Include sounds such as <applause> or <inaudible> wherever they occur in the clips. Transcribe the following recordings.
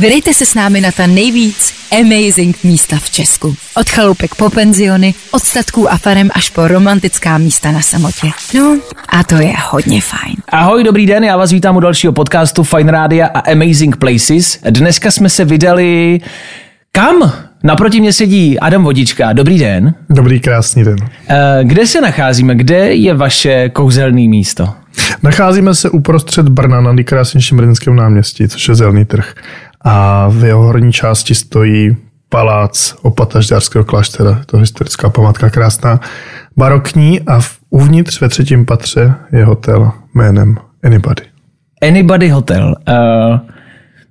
Vydejte se s námi na ta nejvíc amazing místa v Česku. Od chalupek po penziony, od statků a farem až po romantická místa na samotě. No a to je hodně fajn. Ahoj, dobrý den, já vás vítám u dalšího podcastu Fine Rádia a Amazing Places. Dneska jsme se vydali kam? Naproti mě sedí Adam Vodička. Dobrý den. Dobrý, krásný den. Eh, Kde se nacházíme? Kde je vaše kouzelné místo? Nacházíme se uprostřed Brna na nejkrásnějším brněnském náměstí, což je zelený trh. A v jeho horní části stojí palác opata Žďárského kláštera. To je historická památka, krásná, barokní a v, uvnitř ve třetím patře je hotel jménem Anybody. Anybody Hotel. Uh,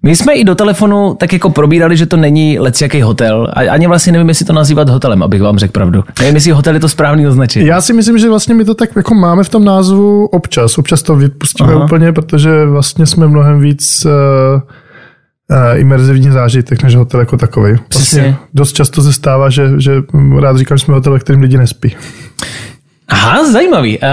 my jsme i do telefonu tak jako probírali, že to není jaký hotel. A ani vlastně nevím, jestli to nazývat hotelem, abych vám řekl pravdu. Nevím, jestli hotel je to správný označení. Já si myslím, že vlastně my to tak jako máme v tom názvu občas. Občas to vypustíme Aha. úplně, protože vlastně jsme mnohem víc uh, imerzivní zážitek než hotel jako takový. Přesně. Vlastně dost často se stává, že, že rád říkám, že jsme hotel, ve kterým lidi nespí. Aha, zajímavý. Uh,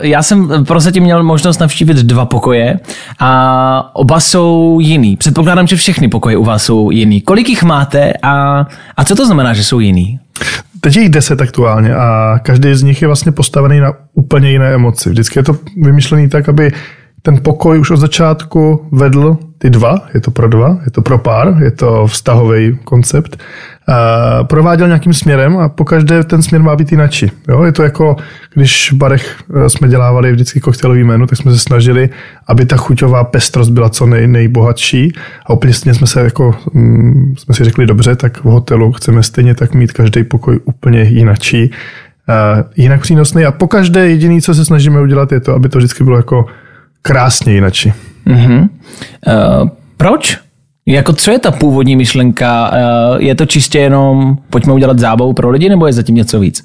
já jsem prozatím měl možnost navštívit dva pokoje a oba jsou jiný. Předpokládám, že všechny pokoje u vás jsou jiný. Kolik jich máte a, a co to znamená, že jsou jiný? Teď je jich deset aktuálně a každý z nich je vlastně postavený na úplně jiné emoci. Vždycky je to vymyšlený tak, aby ten pokoj už od začátku vedl ty dva, je to pro dva, je to pro pár, je to vztahový koncept, a prováděl nějakým směrem a pokaždé ten směr má být jinačí. Jo? Je to jako, když v barech eh, jsme dělávali vždycky koktejlový menu, tak jsme se snažili, aby ta chuťová pestrost byla co nej, nejbohatší. A úplně jsme se jako, mm, jsme si řekli dobře, tak v hotelu chceme stejně tak mít každý pokoj úplně jinačí, jinak přínosný. A pokaždé jediný, co se snažíme udělat, je to, aby to vždycky bylo jako krásně jinačí. Uh, proč? Jako co je ta původní myšlenka? Uh, je to čistě jenom pojďme udělat zábavu pro lidi, nebo je zatím něco víc?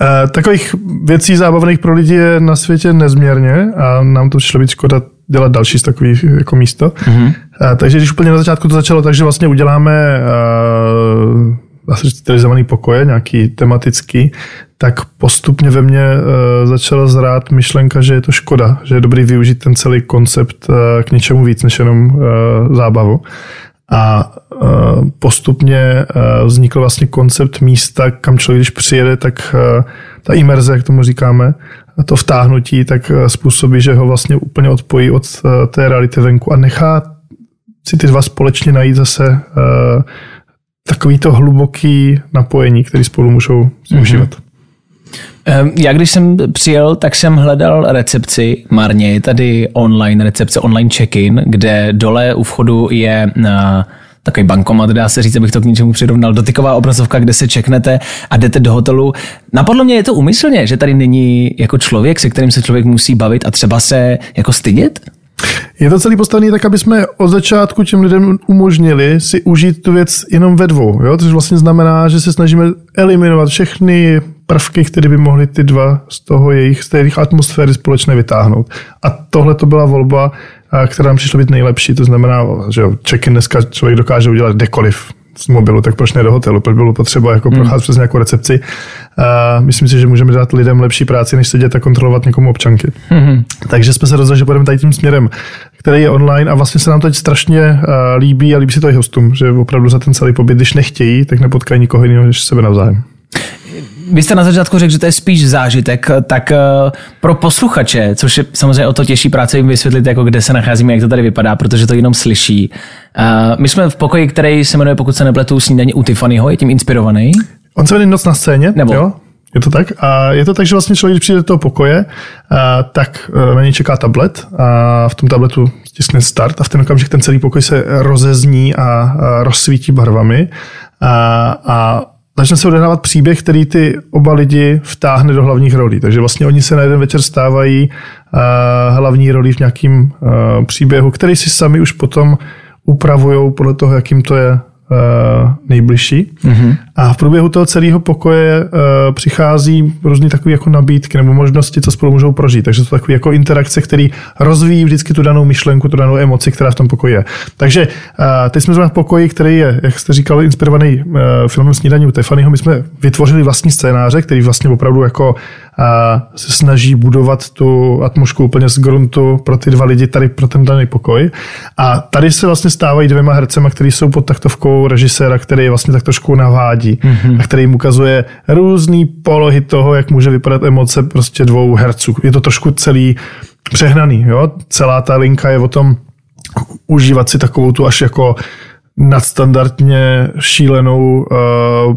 Uh, takových věcí zábavných pro lidi je na světě nezměrně a nám to přišlo být škoda dělat další z takových jako místo. Mm-hmm. Uh, takže když úplně na začátku to začalo, takže vlastně uděláme uh, asi pokoje, nějaký tematický, tak postupně ve mně uh, začala zrát myšlenka, že je to škoda, že je dobrý využít ten celý koncept uh, k něčemu víc než jenom uh, zábavu. A postupně vznikl vlastně koncept místa, kam člověk, když přijede, tak ta imerze, jak tomu říkáme, to vtáhnutí, tak způsobí, že ho vlastně úplně odpojí od té reality venku a nechá si ty dva společně najít zase takový to hluboký napojení, který spolu můžou mm-hmm. užívat. Um, Já když jsem přijel, tak jsem hledal recepci marně, je tady online recepce, online check-in, kde dole u vchodu je na takový bankomat, dá se říct, abych to k něčemu přirovnal, dotyková obrazovka, kde se čeknete a jdete do hotelu. Napadlo mě, je to umyslně, že tady není jako člověk, se kterým se člověk musí bavit a třeba se jako stydět? Je to celý postavený tak, aby jsme od začátku těm lidem umožnili si užít tu věc jenom ve dvou. Jo? Což vlastně znamená, že se snažíme eliminovat všechny prvky, které by mohly ty dva z toho jejich, z jejich atmosféry společně vytáhnout. A tohle to byla volba, která nám přišla být nejlepší. To znamená, že check-in dneska člověk dokáže udělat kdekoliv z mobilu, tak proč ne do hotelu? Proč bylo potřeba jako Hmm. procházet přes nějakou recepci? A myslím si, že můžeme dát lidem lepší práci, než sedět a kontrolovat někomu občanky. Mhm. Takže jsme se rozhodli, že budeme tady tím směrem, který je online a vlastně se nám teď strašně uh, líbí a líbí se to i hostům, že opravdu za ten celý pobyt, když nechtějí, tak nepotkají nikoho jiného než sebe navzájem. Vy jste na začátku řekl, že to je spíš zážitek, tak eh, pro posluchače, což je samozřejmě o to těžší práce jim vysvětlit, jako kde se nacházíme, jak to tady vypadá, protože to jenom slyší. Eh, My jsme v pokoji, který se jmenuje, pokud se nepletu, snídaní u Tiffanyho, je tím inspirovaný. On se jmenuje Noc na scéně, Nebo? jo? Je to tak? A je to tak, že vlastně člověk, když přijde do toho pokoje, a, tak e, na něj čeká tablet a v tom tabletu stiskne start a v ten okamžik ten celý pokoj se rozezní a, a rozsvítí barvami a, a začne se odehrávat příběh, který ty oba lidi vtáhne do hlavních rolí. Takže vlastně oni se na jeden večer stávají a, hlavní roli v nějakým a, příběhu, který si sami už potom upravují podle toho, jakým to je a, nejbližší. Mm-hmm. A v průběhu toho celého pokoje uh, přichází různé takové jako nabídky nebo možnosti, co spolu můžou prožít. Takže to takové jako interakce, které rozvíjí vždycky tu danou myšlenku, tu danou emoci, která v tom pokoji je. Takže uh, teď jsme v pokoji, který je, jak jste říkal, inspirovaný uh, filmem Snídaní u Tefanyho. My jsme vytvořili vlastní scénáře, který vlastně opravdu jako a se snaží budovat tu atmosféru úplně z gruntu pro ty dva lidi tady pro ten daný pokoj. A tady se vlastně stávají dvěma hercema, kteří jsou pod taktovkou režiséra, který vlastně tak trošku navádí mm-hmm. a který jim ukazuje různé polohy toho, jak může vypadat emoce prostě dvou herců. Je to trošku celý přehnaný. Jo? Celá ta linka je o tom užívat si takovou tu až jako nadstandardně šílenou uh,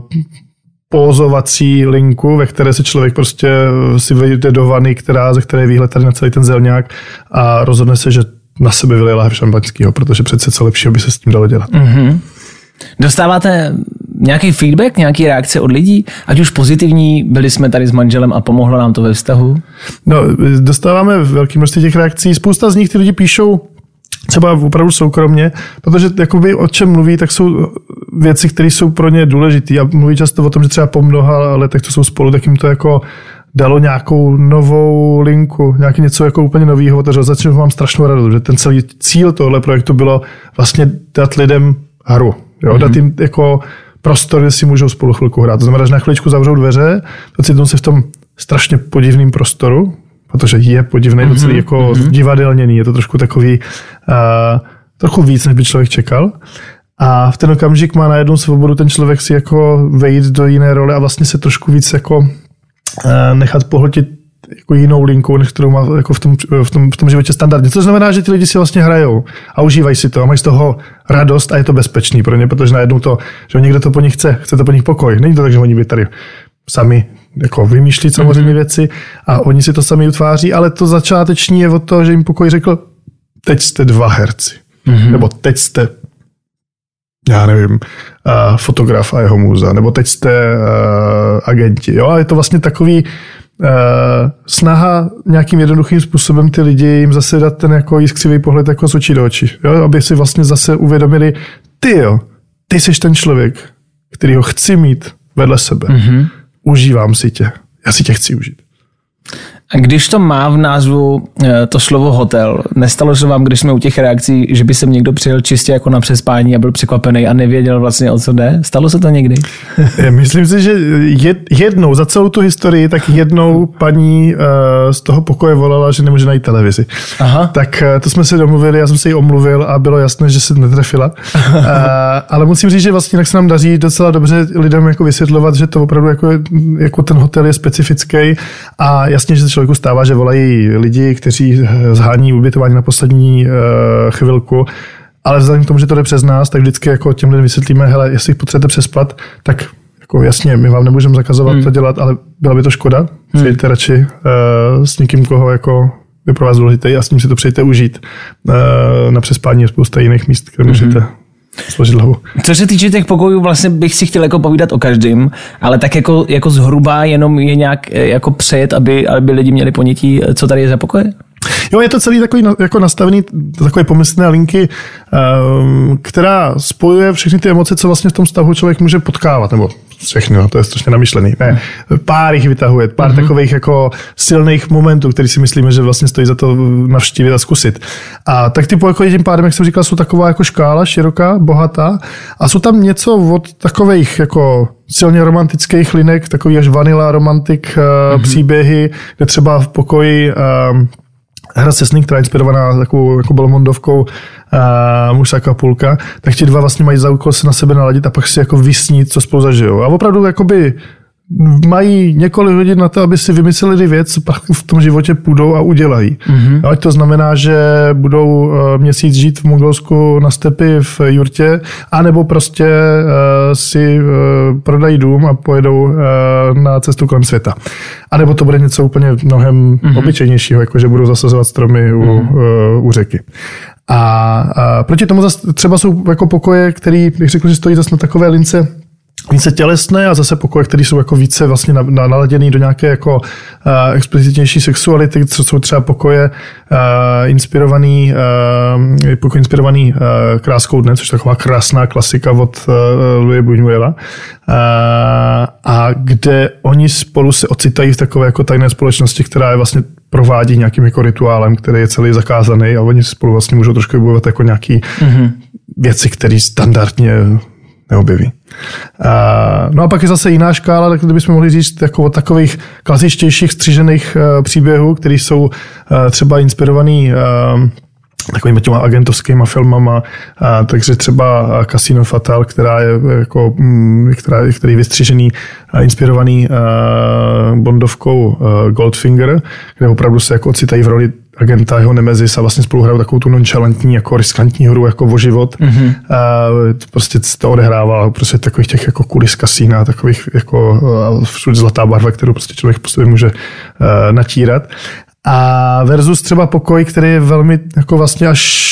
pózovací linku, ve které se člověk prostě si vejde do vany, která, ze které je výhled tady na celý ten zelňák a rozhodne se, že na sebe vylije láhev šampaňského, protože přece co lepšího by se s tím dalo dělat. Mm-hmm. Dostáváte nějaký feedback, nějaký reakce od lidí, ať už pozitivní, byli jsme tady s manželem a pomohlo nám to ve vztahu? No, dostáváme velké množství těch reakcí. Spousta z nich ty lidi píšou, třeba opravdu soukromně, protože jakoby o čem mluví, tak jsou věci, které jsou pro ně důležité. A mluví často o tom, že třeba po mnoha letech, co jsou spolu, tak jim to jako dalo nějakou novou linku, nějaký něco jako úplně nového otevřelo. Začnu mám strašnou radost, že ten celý cíl tohle projektu bylo vlastně dát lidem hru. Jo? Mm-hmm. Dát jim jako prostor, kde si můžou spolu chvilku hrát. To znamená, že na chviličku zavřou dveře, ocitnou se v tom strašně podivném prostoru, protože je podivný, mm-hmm. docela jako mm-hmm. divadelněný, je to trošku takový, uh, trochu víc, než by člověk čekal. A v ten okamžik má najednou svobodu ten člověk si jako vejít do jiné role a vlastně se trošku víc jako uh, nechat pohltit jako jinou linkou, než kterou má jako v, tom, v, tom, v tom životě standardně. To znamená, že ty lidi si vlastně hrajou a užívají si to a mají z toho radost a je to bezpečný pro ně, protože najednou to, že někdo to po nich chce, chce to po nich pokoj. Není to tak, že oni by tady sami jako vymýšlí samozřejmě mm-hmm. věci a oni si to sami utváří, ale to začáteční je o to, že jim pokoj řekl, teď jste dva herci. Mm-hmm. Nebo teď jste já nevím, uh, fotograf a jeho muza, nebo teď jste uh, agenti. Jo? A je to vlastně takový snaha nějakým jednoduchým způsobem ty lidi jim zase dát ten jako jiskřivý pohled jako z očí do očí. Jo? Aby si vlastně zase uvědomili, ty jo, ty jsi ten člověk, který ho chci mít vedle sebe. Mm-hmm užívám si tě. Já si tě chci užít. A když to má v názvu eh, to slovo hotel, nestalo se vám, když jsme u těch reakcí, že by se někdo přijel čistě jako na přespání a byl překvapený a nevěděl vlastně o co jde? Stalo se to někdy? <laughs> Myslím si, že jednou za celou tu historii, tak jednou paní eh, z toho pokoje volala, že nemůže najít televizi. Aha. Tak eh, to jsme se domluvili, já jsem se jí omluvil a bylo jasné, že se netrefila. <laughs> Ale musím říct, že vlastně tak se nám daří docela dobře lidem jako vysvětlovat, že to opravdu jako, jako ten hotel je specifický a jasně, že člověku stává, že volají lidi, kteří zhání ubytování na poslední uh, chvilku, ale vzhledem k tomu, že to jde přes nás, tak vždycky jako těm lidem vysvětlíme, hele, jestli potřebujete přespat, tak jako jasně, my vám nemůžeme zakazovat hmm. to dělat, ale byla by to škoda. Hmm. Přejďte radši uh, s někým, koho jako je pro vás důležitý a s ním si to přejte užít. Uh, na přespání je spousta jiných míst, kde hmm. můžete složit hlavu. Co se týče těch pokojů, vlastně bych si chtěl jako povídat o každém, ale tak jako, jako zhruba jenom je nějak eh, jako přejet, aby, aby lidi měli ponětí, eh, co tady je za pokoje? Jo, je to celý takový jako nastavený, takové pomyslné linky, um, která spojuje všechny ty emoce, co vlastně v tom stavu člověk může potkávat, nebo všechny, no, to je strašně namyšlený. Ne, pár jich vytahuje, pár mm-hmm. takových jako silných momentů, který si myslíme, že vlastně stojí za to navštívit a zkusit. A tak ty pokoje tím pádem, jak jsem říkal, jsou taková jako škála, široká, bohatá a jsou tam něco od takových jako silně romantických linek, takový až vanila romantik mm-hmm. příběhy, kde třeba v pokoji um, hra Sesny, která je inspirovaná takovou jako Belmondovkou uh, muž a půlka, tak ti dva vlastně mají za úkol se na sebe naladit a pak si jako vysnít, co spolu zažijou. A opravdu jakoby mají několik hodin na to, aby si vymysleli věc, co pak v tom životě půjdou a udělají. Mm-hmm. Ať to znamená, že budou eh, měsíc žít v Mongolsku na stepy v jurtě, anebo prostě uh, si uh, prodají dům a pojedou na cestu kolem světa. A nebo to bude něco úplně mnohem mm-hmm. obyčejnějšího, jako že budou zasazovat stromy u, mm-hmm. u řeky. A, a proti tomu zase třeba jsou jako pokoje, který bych řekl, že stojí zase na takové lince více tělesné a zase pokoje, které jsou jako více vlastně naladěný do nějaké jako uh, explicitnější sexuality, co jsou třeba pokoje uh, inspirovaný, uh, pokoj inspirovaný uh, kráskou dne, což je taková krásná klasika od uh, Louis Buñuela. Uh, a kde oni spolu se ocitají v takové jako tajné společnosti, která je vlastně provádí nějakým jako rituálem, který je celý zakázaný a oni spolu vlastně můžou trošku bojovat jako nějaký mm-hmm. věci, které standardně neobjeví. No a pak je zase jiná škála, tak kdybychom mohli říct jako od takových klasičtějších střížených uh, příběhů, které jsou uh, třeba inspirovaný uh, takovými těma agentovskými filmama, a, takže třeba Casino Fatal, která je jako, mm, která, který je vystřižený a inspirovaný a, bondovkou a, Goldfinger, kde opravdu se jako ocitají v roli agenta, jeho nemezis a vlastně spolu hrajou takovou tu nonchalantní, jako riskantní hru jako o život. Mm-hmm. A prostě to odehrává prostě takových těch jako kulis kasína, takových jako všude zlatá barva, kterou prostě člověk po sobě může uh, natírat. A versus třeba pokoj, který je velmi jako vlastně až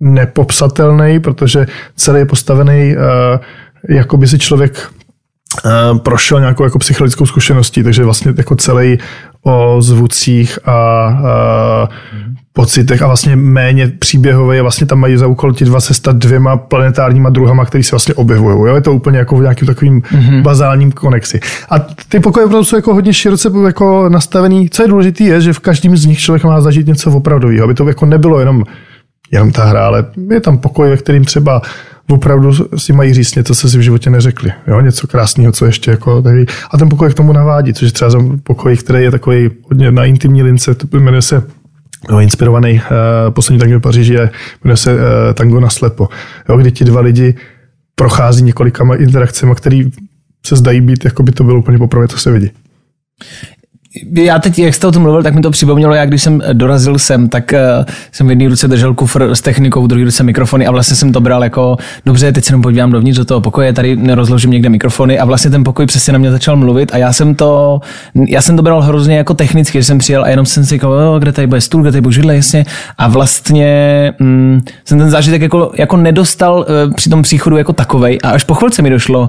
nepopsatelný, protože celý je postavený, uh, jako by si člověk prošel nějakou jako psychologickou zkušeností, takže vlastně jako celý o zvucích a, a pocitech a vlastně méně příběhové vlastně tam mají za úkol ti dva se stát dvěma planetárníma druhama, který se vlastně objevují. Jo? Je to úplně jako v nějakým takovým mm-hmm. bazálním konexi. A ty pokoje opravdu jsou jako hodně široce jako nastavený. Co je důležité, je, že v každém z nich člověk má zažít něco opravdového, aby to jako nebylo jenom, jenom ta hra, ale je tam pokoj, ve kterým třeba opravdu si mají říct něco, co si v životě neřekli. Jo? Něco krásného, co ještě jako tady. A ten pokoj k tomu navádí, což je třeba pokoj, který je takový hodně na intimní lince, to jmenuje se no, inspirovaný uh, poslední tango v Paříži je, jmenuje se uh, Tango na slepo, jo, kdy ti dva lidi prochází několika interakcemi, které se zdají být, jako by to bylo úplně poprvé, co se vidí já teď, jak jste o tom mluvil, tak mi to připomnělo, jak když jsem dorazil sem, tak uh, jsem v jedné ruce držel kufr s technikou, v druhé ruce mikrofony a vlastně jsem to bral jako, dobře, teď se jenom podívám dovnitř do toho pokoje, tady nerozložím někde mikrofony a vlastně ten pokoj přesně na mě začal mluvit a já jsem to, já jsem to bral hrozně jako technicky, že jsem přijel a jenom jsem si říkal, kde tady bude stůl, kde tady bude židle, jasně. A vlastně mm, jsem ten zážitek jako, jako nedostal uh, při tom příchodu jako takovej a až po chvilce mi došlo,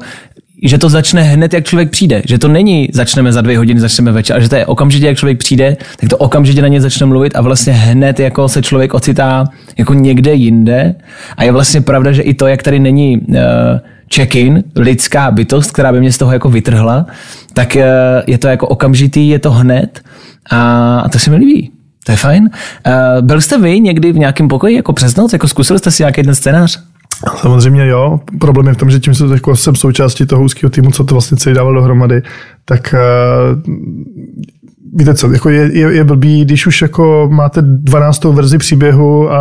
že to začne hned, jak člověk přijde. Že to není začneme za dvě hodiny, začneme večer, ale že to je okamžitě, jak člověk přijde, tak to okamžitě na ně začne mluvit a vlastně hned jako se člověk ocitá jako někde jinde. A je vlastně pravda, že i to, jak tady není uh, check-in, lidská bytost, která by mě z toho jako vytrhla, tak uh, je to jako okamžitý, je to hned a, a to se mi líbí. To je fajn. Uh, byl jste vy někdy v nějakém pokoji jako přes noc? Jako zkusili jste si nějaký ten scénář? Samozřejmě jo. Problém je v tom, že tím, že jako jsem součástí toho úzkého týmu, co to vlastně celý dával dohromady, tak uh, víte co, jako je, je, je blbý, když už jako máte 12. verzi příběhu a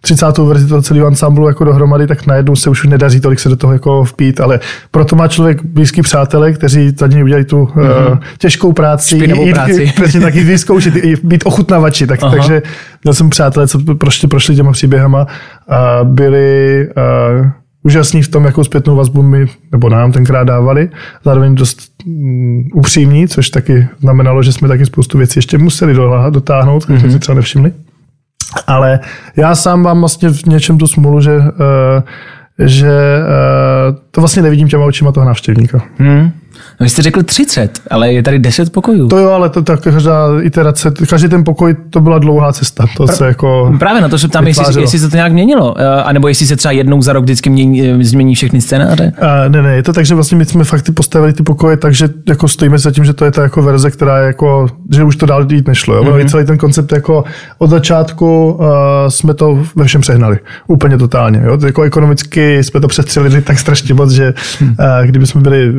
30. verzi toho celého ansamblu jako dohromady, tak najednou se už nedaří tolik se do toho jako vpít, ale proto má člověk blízký přátelé, kteří za něj udělají tu mm-hmm. uh, těžkou práci, i, práci. přesně taky <laughs> vyzkoušet, i být ochutnavači, tak, takže měl jsem přátelé, co prošli, prošli těma příběhama a byli uh, úžasní v tom, jakou zpětnou vazbu mi, nebo nám tenkrát dávali, zároveň dost um, upřímní, což taky znamenalo, že jsme taky spoustu věcí ještě museli dotáhnout, které mm-hmm. si třeba nevšimli. Ale já sám mám vlastně v něčem tu smůlu, že, uh, že uh, to vlastně nevidím těma očima toho návštěvníka. Hmm. No vy jste řekl 30, ale je tady 10 pokojů. To jo, ale to tak každá iterace, každý ten pokoj, to byla dlouhá cesta. To se jako Právě na to se ptám, jestli, jestli, se to nějak měnilo, eh, anebo jestli se třeba jednou za rok vždycky mění, eh, změní všechny scénáře. A, ne, ne, je to tak, že vlastně my jsme fakt postavili ty pokoje takže jako stojíme za tím, že to je ta jako verze, která je jako, že už to dál jít nešlo. Jo? Mm-hmm. Celý ten koncept jako od začátku uh, jsme to ve všem přehnali. Úplně totálně. Jo? Jako ekonomicky jsme to přestřelili tak strašně moc, že uh, kdyby jsme byli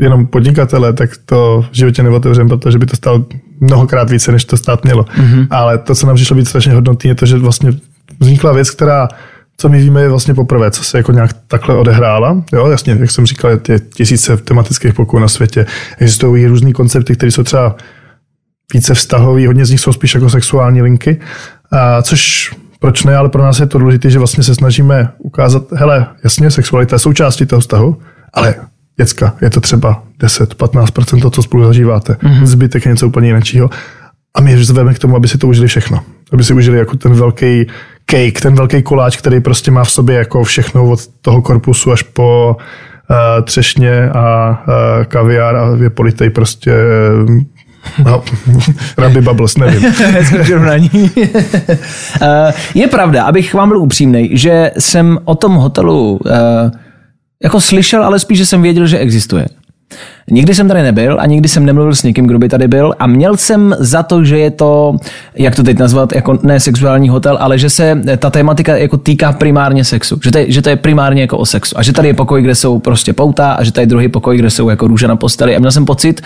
jenom podnikatele, tak to v životě neotevřem, protože by to stalo mnohokrát více, než to stát mělo. Mm-hmm. Ale to, co nám přišlo být strašně hodnotné, je to, že vlastně vznikla věc, která co my víme, je vlastně poprvé, co se jako nějak takhle odehrála. Jo, jasně, jak jsem říkal, je tisíce tematických pokojů na světě. Existují různý koncepty, které jsou třeba více vztahový, hodně z nich jsou spíš jako sexuální linky, a což proč ne, ale pro nás je to důležité, že vlastně se snažíme ukázat, hele, jasně, sexualita je součástí toho vztahu, ale děcka, je to třeba 10-15% to, co spolu zažíváte. Mm-hmm. Zbytek je něco úplně jiného. A my zveme k tomu, aby si to užili všechno. aby si užili jako ten velký cake, ten velký koláč, který prostě má v sobě jako všechno od toho korpusu až po uh, třešně a uh, kaviár a je politej prostě No, <laughs> Rabbi Bubbles, nevím. <laughs> <laughs> je pravda, abych vám byl upřímný, že jsem o tom hotelu uh, jako slyšel, ale spíš, že jsem věděl, že existuje. Nikdy jsem tady nebyl a nikdy jsem nemluvil s někým, kdo by tady byl a měl jsem za to, že je to, jak to teď nazvat, jako ne sexuální hotel, ale že se ta tématika jako týká primárně sexu. Že to, je, že to je primárně jako o sexu. A že tady je pokoj, kde jsou prostě pouta a že tady je druhý pokoj, kde jsou jako růže na posteli. A měl jsem pocit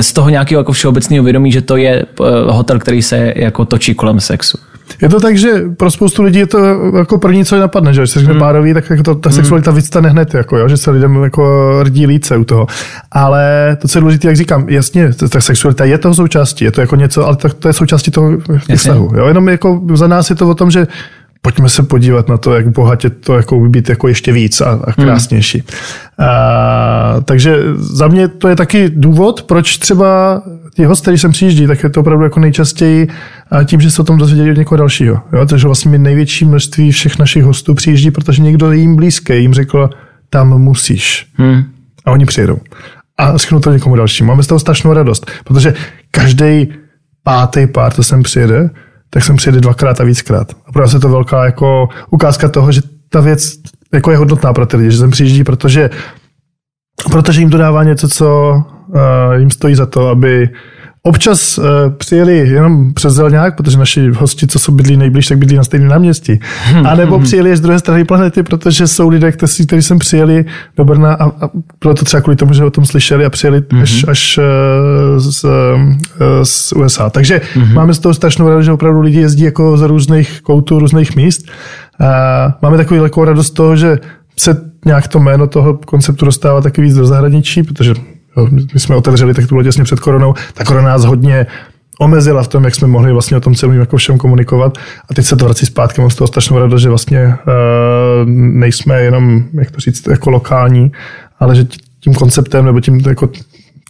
z toho nějakého jako všeobecného vědomí, že to je eh, hotel, který se jako točí kolem sexu. Je to tak, že pro spoustu lidí je to jako první, co je napadne, že když se řekne hmm. párový, tak jako to, ta hmm. sexualita hmm. vystane hned, jako, jo, že se lidem jako rdí líce u toho. Ale to, co je důležité, jak říkám, jasně, ta sexualita je toho součástí, je to jako něco, ale to, to je součástí toho vztahu. Jo? Jenom jako za nás je to o tom, že pojďme se podívat na to, jak bohatě to jako by být jako ještě víc a, a krásnější. Hmm. A, takže za mě to je taky důvod, proč třeba ti hosté, když sem přijíždí, tak je to opravdu jako nejčastěji tím, že se o tom dozvěděli od někoho dalšího. Jo? Takže vlastně mi největší množství všech našich hostů přijíždí, protože někdo je jim blízký, jim řekl, tam musíš. Hmm. A oni přijedou. A schnu to někomu dalšímu. Máme z toho strašnou radost, protože každý pátý pár, co sem přijede, tak jsem přijede dvakrát a víckrát. A pro nás je to velká jako ukázka toho, že ta věc jako je hodnotná pro ty lidi, že sem přijíždí, protože, protože jim to dává něco, co uh, jim stojí za to, aby Občas uh, přijeli jenom přes Zelňák, protože naši hosti, co jsou bydlí nejblíž, tak bydlí na stejném náměstí. A nebo přijeli z druhé strany planety, protože jsou lidé, kteří, kteří sem přijeli do Brna a, a bylo to třeba kvůli tomu, že o tom slyšeli a přijeli mm-hmm. až, až uh, z, uh, z USA. Takže mm-hmm. máme z toho strašnou radost, že opravdu lidi jezdí jako z různých koutů, různých míst. Uh, máme takový velkou radost z toho, že se nějak to jméno toho konceptu dostává taky víc do zahraničí, protože my jsme otevřeli, tak to bylo těsně před koronou. Ta korona nás hodně omezila v tom, jak jsme mohli vlastně o tom celém jako všem komunikovat. A teď se to vrací zpátky. Mám z toho strašnou radost, že vlastně uh, nejsme jenom, jak to říct, jako lokální, ale že tím konceptem nebo tím, jako,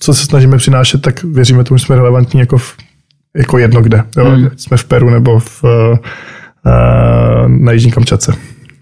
co se snažíme přinášet, tak věříme tomu, že jsme relevantní jako, v, jako jedno kde. Jo? Hmm. Jsme v Peru nebo v, uh, na Jižní Kamčatce.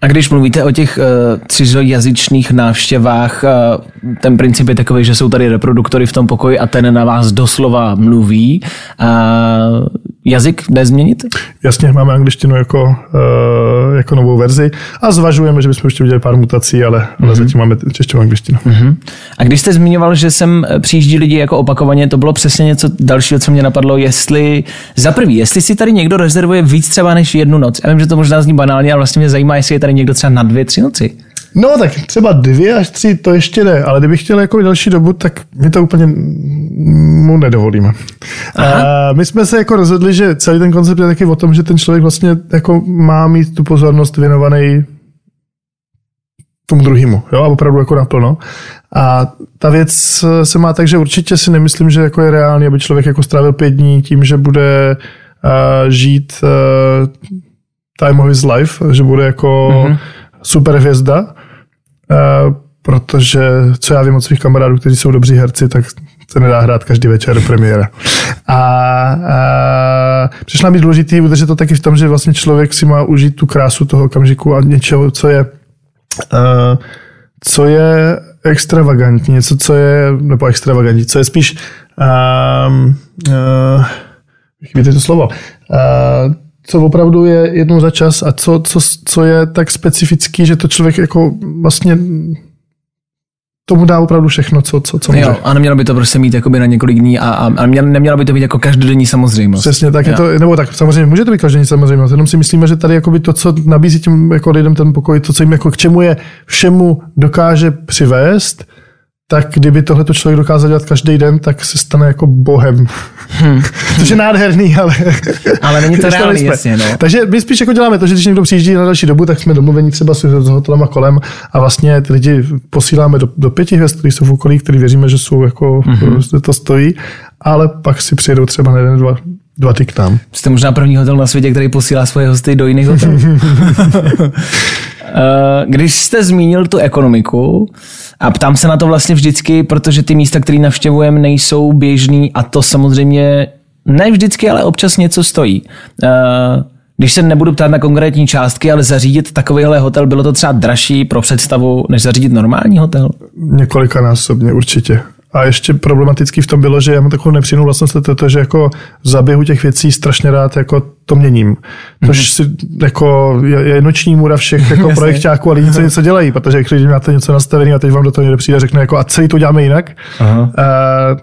A když mluvíte o těch uh, cizojazyčných návštěvách, uh, ten princip je takový, že jsou tady reproduktory v tom pokoji a ten na vás doslova mluví. Uh, jazyk nezměnit? Jasně, máme angličtinu jako, uh, jako novou verzi a zvažujeme, že bychom ještě udělali pár mutací, ale, mm-hmm. ale mhm. zatím máme češtinu angličtinu. Mm-hmm. A když jste zmiňoval, že sem přijíždí lidi jako opakovaně, to bylo přesně něco dalšího, co mě napadlo, jestli za prvý, jestli si tady někdo rezervuje víc třeba než jednu noc. Já vím, že to možná zní banálně, ale vlastně mě zajímá, jestli je tady někdo třeba na dvě, tři noci. No tak třeba dvě až tři, to ještě ne, ale kdybych chtěl jako další dobu, tak my to úplně mu nedovolíme. A my jsme se jako rozhodli, že celý ten koncept je taky o tom, že ten člověk vlastně jako má mít tu pozornost věnovaný tomu druhému, jo, a opravdu jako naplno. A ta věc se má tak, že určitě si nemyslím, že jako je reálný, aby člověk jako strávil pět dní tím, že bude uh, žít uh, time of his life, že bude jako mm-hmm. super hvězda, protože co já vím od svých kamarádů, kteří jsou dobří herci, tak se nedá hrát každý večer premiéra. A, a přišlo být důležitý udržet to taky v tom, že vlastně člověk si má užít tu krásu toho okamžiku a něčeho, co je, uh, co je extravagantní, něco, co je, nebo extravagantní, co je spíš, um, uh, chybí to slovo, uh, co opravdu je jednou za čas a co, co, co je tak specifický, že to člověk jako vlastně tomu dá opravdu všechno, co, co, co může. Jo, a nemělo by to prostě mít jakoby na několik dní a, a, a nemělo by to být jako každodenní samozřejmost. Přesně tak, je to, nebo tak samozřejmě může to být každodenní samozřejmost, jenom si myslíme, že tady jakoby to, co nabízí těm jako lidem ten pokoj, to, co jim jako k čemu je všemu dokáže přivést, tak kdyby tohle to člověk dokázal dělat každý den, tak se stane jako bohem. Hmm. <laughs> Což je nádherný, ale... ale není to reálný, jasně, no. Takže my spíš jako děláme to, že když někdo přijíždí na další dobu, tak jsme domluvení třeba s hotelama kolem a vlastně ty lidi posíláme do, do pěti hvězd, kteří jsou v okolí, který věříme, že jsou jako, mm-hmm. to stojí, ale pak si přijedou třeba na jeden, dva, dva ty k nám. Jste možná první hotel na světě, který posílá svoje hosty do jiných hotelů. <laughs> Eh, když jste zmínil tu ekonomiku, a ptám se na to vlastně vždycky, protože ty místa, které navštěvujeme, nejsou běžný a to samozřejmě ne vždycky, ale občas něco stojí. Uh, když se nebudu ptát na konkrétní částky, ale zařídit takovýhle hotel, bylo to třeba dražší pro představu, než zařídit normální hotel? Několikanásobně určitě. A ještě problematický v tom bylo, že já mám takovou nepříjemnou vlastnost, to, to, že jako v zaběhu těch věcí strašně rád jako to měním. Což mm-hmm. si jako je, je noční můra všech jako projektáků a lidí, co něco dělají, protože když máte něco nastavené a teď vám do toho někdo přijde a řekne jako a celý to děláme jinak. Aha. Uh,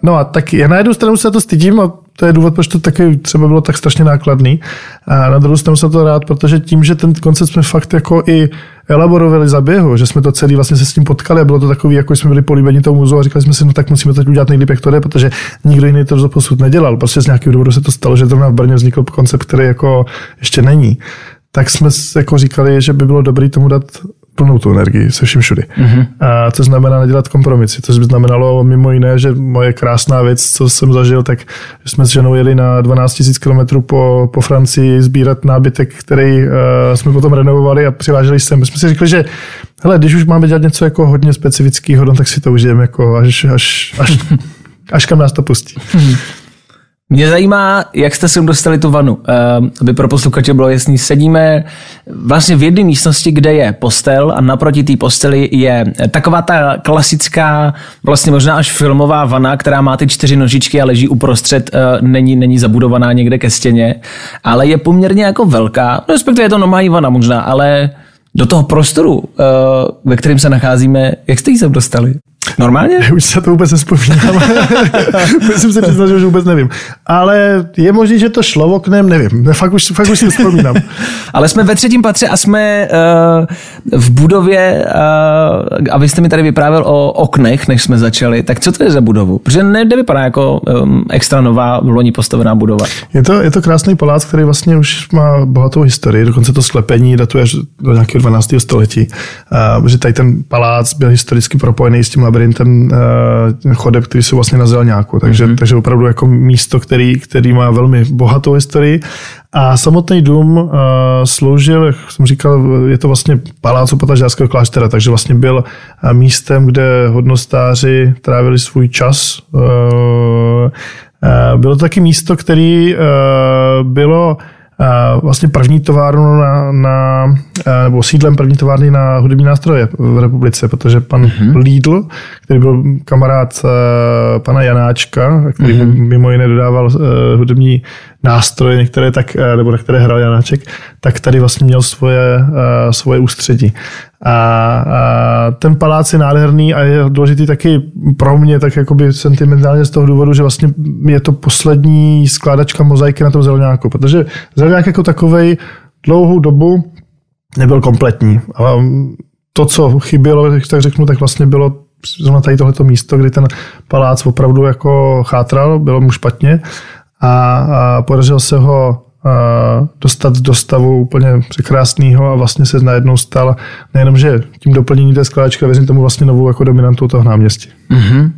no a tak já na jednu stranu se to stydím a to je důvod, proč to taky třeba bylo tak strašně nákladný. A na druhou stranu jsem to rád, protože tím, že ten koncept jsme fakt jako i elaborovali za běhu, že jsme to celý vlastně se s tím potkali a bylo to takový, jako jsme byli políbení tomu muzeu a říkali jsme si, no tak musíme to udělat nejlíp, jak to jde, protože nikdo jiný to posud nedělal. Prostě z nějakého důvodu se to stalo, že zrovna v Brně vznikl koncept, který jako ještě není. Tak jsme jako říkali, že by bylo dobré tomu dát plnou tu energii se vším všudy. Mm-hmm. A to znamená nedělat kompromisy. To by znamenalo mimo jiné, že moje krásná věc, co jsem zažil, tak jsme s ženou jeli na 12 000 km po, po Francii sbírat nábytek, který uh, jsme potom renovovali a přiváželi sem. My jsme si řekli, že hele, když už máme dělat něco jako hodně specifického, no, tak si to užijeme jako až, až, až, až kam nás to pustí. Mm-hmm. Mě zajímá, jak jste sem dostali tu vanu, ehm, aby pro posluchače bylo jasný. Sedíme vlastně v jedné místnosti, kde je postel a naproti té posteli je taková ta klasická, vlastně možná až filmová vana, která má ty čtyři nožičky a leží uprostřed, eh, není, není zabudovaná někde ke stěně, ale je poměrně jako velká, respektive je to normální vana možná, ale do toho prostoru, eh, ve kterém se nacházíme, jak jste ji sem dostali? Normálně? <laughs> Už se to vůbec nespomínám. Musím se přiznat, že už vůbec nevím. Ale je možné, že to šlo oknem, nevím. Fakt už, fakt už si vzpomínám. <laughs> Ale jsme ve třetím patře a jsme uh, v budově, uh, a vy jste mi tady vyprávěl o oknech, než jsme začali. Tak co to je za budovu? Protože ne, nevypadá jako um, extra nová, v loni postavená budova. Je to, je to krásný palác, který vlastně už má bohatou historii. Dokonce to sklepení datuje až do nějakého 12. století. Uh, že tady ten palác byl historicky propojený s tím labirintem uh, chodeb, který jsou vlastně na Zelňáku. Takže, mm-hmm. takže opravdu jako místo, který, který má velmi bohatou historii. A samotný dům uh, sloužil, jak jsem říkal, je to vlastně palác opatažářského kláštera, takže vlastně byl uh, místem, kde hodnostáři trávili svůj čas. Uh, uh, bylo to taky místo, který uh, bylo vlastně první továrnu na, na, nebo sídlem první továrny na hudební nástroje v republice, protože pan mm-hmm. Lidl, který byl kamarád pana Janáčka, který mm-hmm. mimo jiné dodával hudební nástroje, některé tak, nebo na které hrál Janáček, tak tady vlastně měl svoje, svoje ústředí. A, a ten palác je nádherný a je důležitý taky pro mě, tak jakoby sentimentálně z toho důvodu, že vlastně je to poslední skládačka mozaiky na tom zelenáku, protože zelenák jako takovej dlouhou dobu nebyl kompletní. A to, co chybělo, tak řeknu, tak vlastně bylo zrovna tady tohleto místo, kdy ten palác opravdu jako chátral, bylo mu špatně a, a podařilo se ho dostat do stavu úplně překrásného a vlastně se najednou stal nejenom, že tím doplnění té skládačky, ale tomu vlastně novou jako dominantou toho náměstí. Mm-hmm.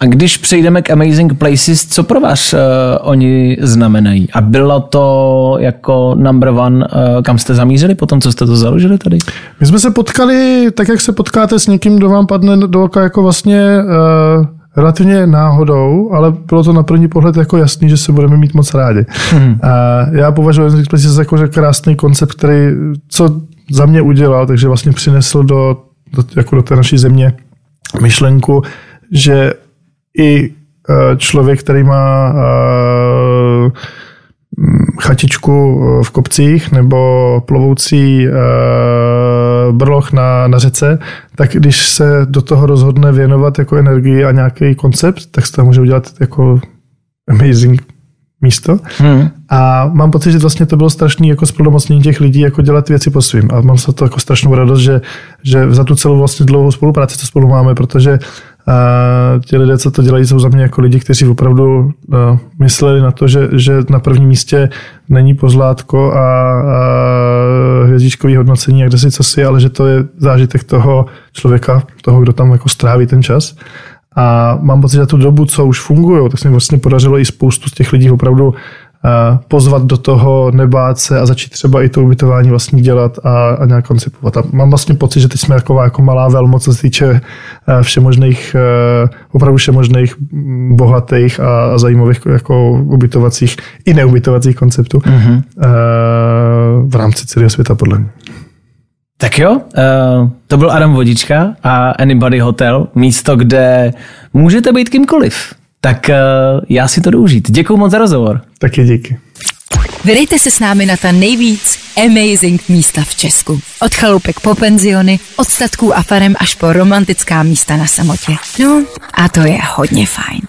A když přejdeme k Amazing Places, co pro vás uh, oni znamenají? A bylo to jako number one, uh, kam jste zamířili po tom, co jste to založili tady? My jsme se potkali, tak jak se potkáte s někým, kdo vám padne do oka jako vlastně uh, relativně náhodou, ale bylo to na první pohled jako jasný, že se budeme mít moc rádi. Hmm. A já považuji za jako krásný koncept, který co za mě udělal, takže vlastně přinesl do, do, jako do té naší země myšlenku, že i e, člověk, který má e, chatičku v kopcích nebo plovoucí brloch na, na řece, tak když se do toho rozhodne věnovat jako energii a nějaký koncept, tak se to může udělat jako amazing místo. Hmm. A mám pocit, že vlastně to bylo strašný jako splnomocnění těch lidí, jako dělat věci po svým. A mám se to jako strašnou radost, že, že za tu celou vlastně dlouhou spolupráci, co spolu máme, protože a ti lidé, co to dělají, jsou za mě jako lidi, kteří opravdu uh, mysleli na to, že, že na prvním místě není pozlátko a, a hvězdičkový hodnocení a kde si co si, ale že to je zážitek toho člověka, toho, kdo tam jako stráví ten čas. A mám pocit, že tu dobu, co už fungují, tak se mi vlastně podařilo i spoustu z těch lidí opravdu pozvat do toho, nebát se a začít třeba i to ubytování vlastně dělat a, a nějak koncipovat. A mám vlastně pocit, že teď jsme jako, jako malá velmoc, co se týče všemožných, opravdu všemožných bohatých a, a zajímavých jako ubytovacích i neubytovacích konceptů mm-hmm. v rámci celého světa podle mě. Tak jo, to byl Adam Vodička a Anybody Hotel, místo, kde můžete být kýmkoliv. Tak uh, já si to jdu užít. Děkuji moc za rozhovor. Taky díky. Vydejte se s námi na ta nejvíc amazing místa v Česku. Od chaloupek po penziony, od statků a farem až po romantická místa na samotě. No a to je hodně fajn.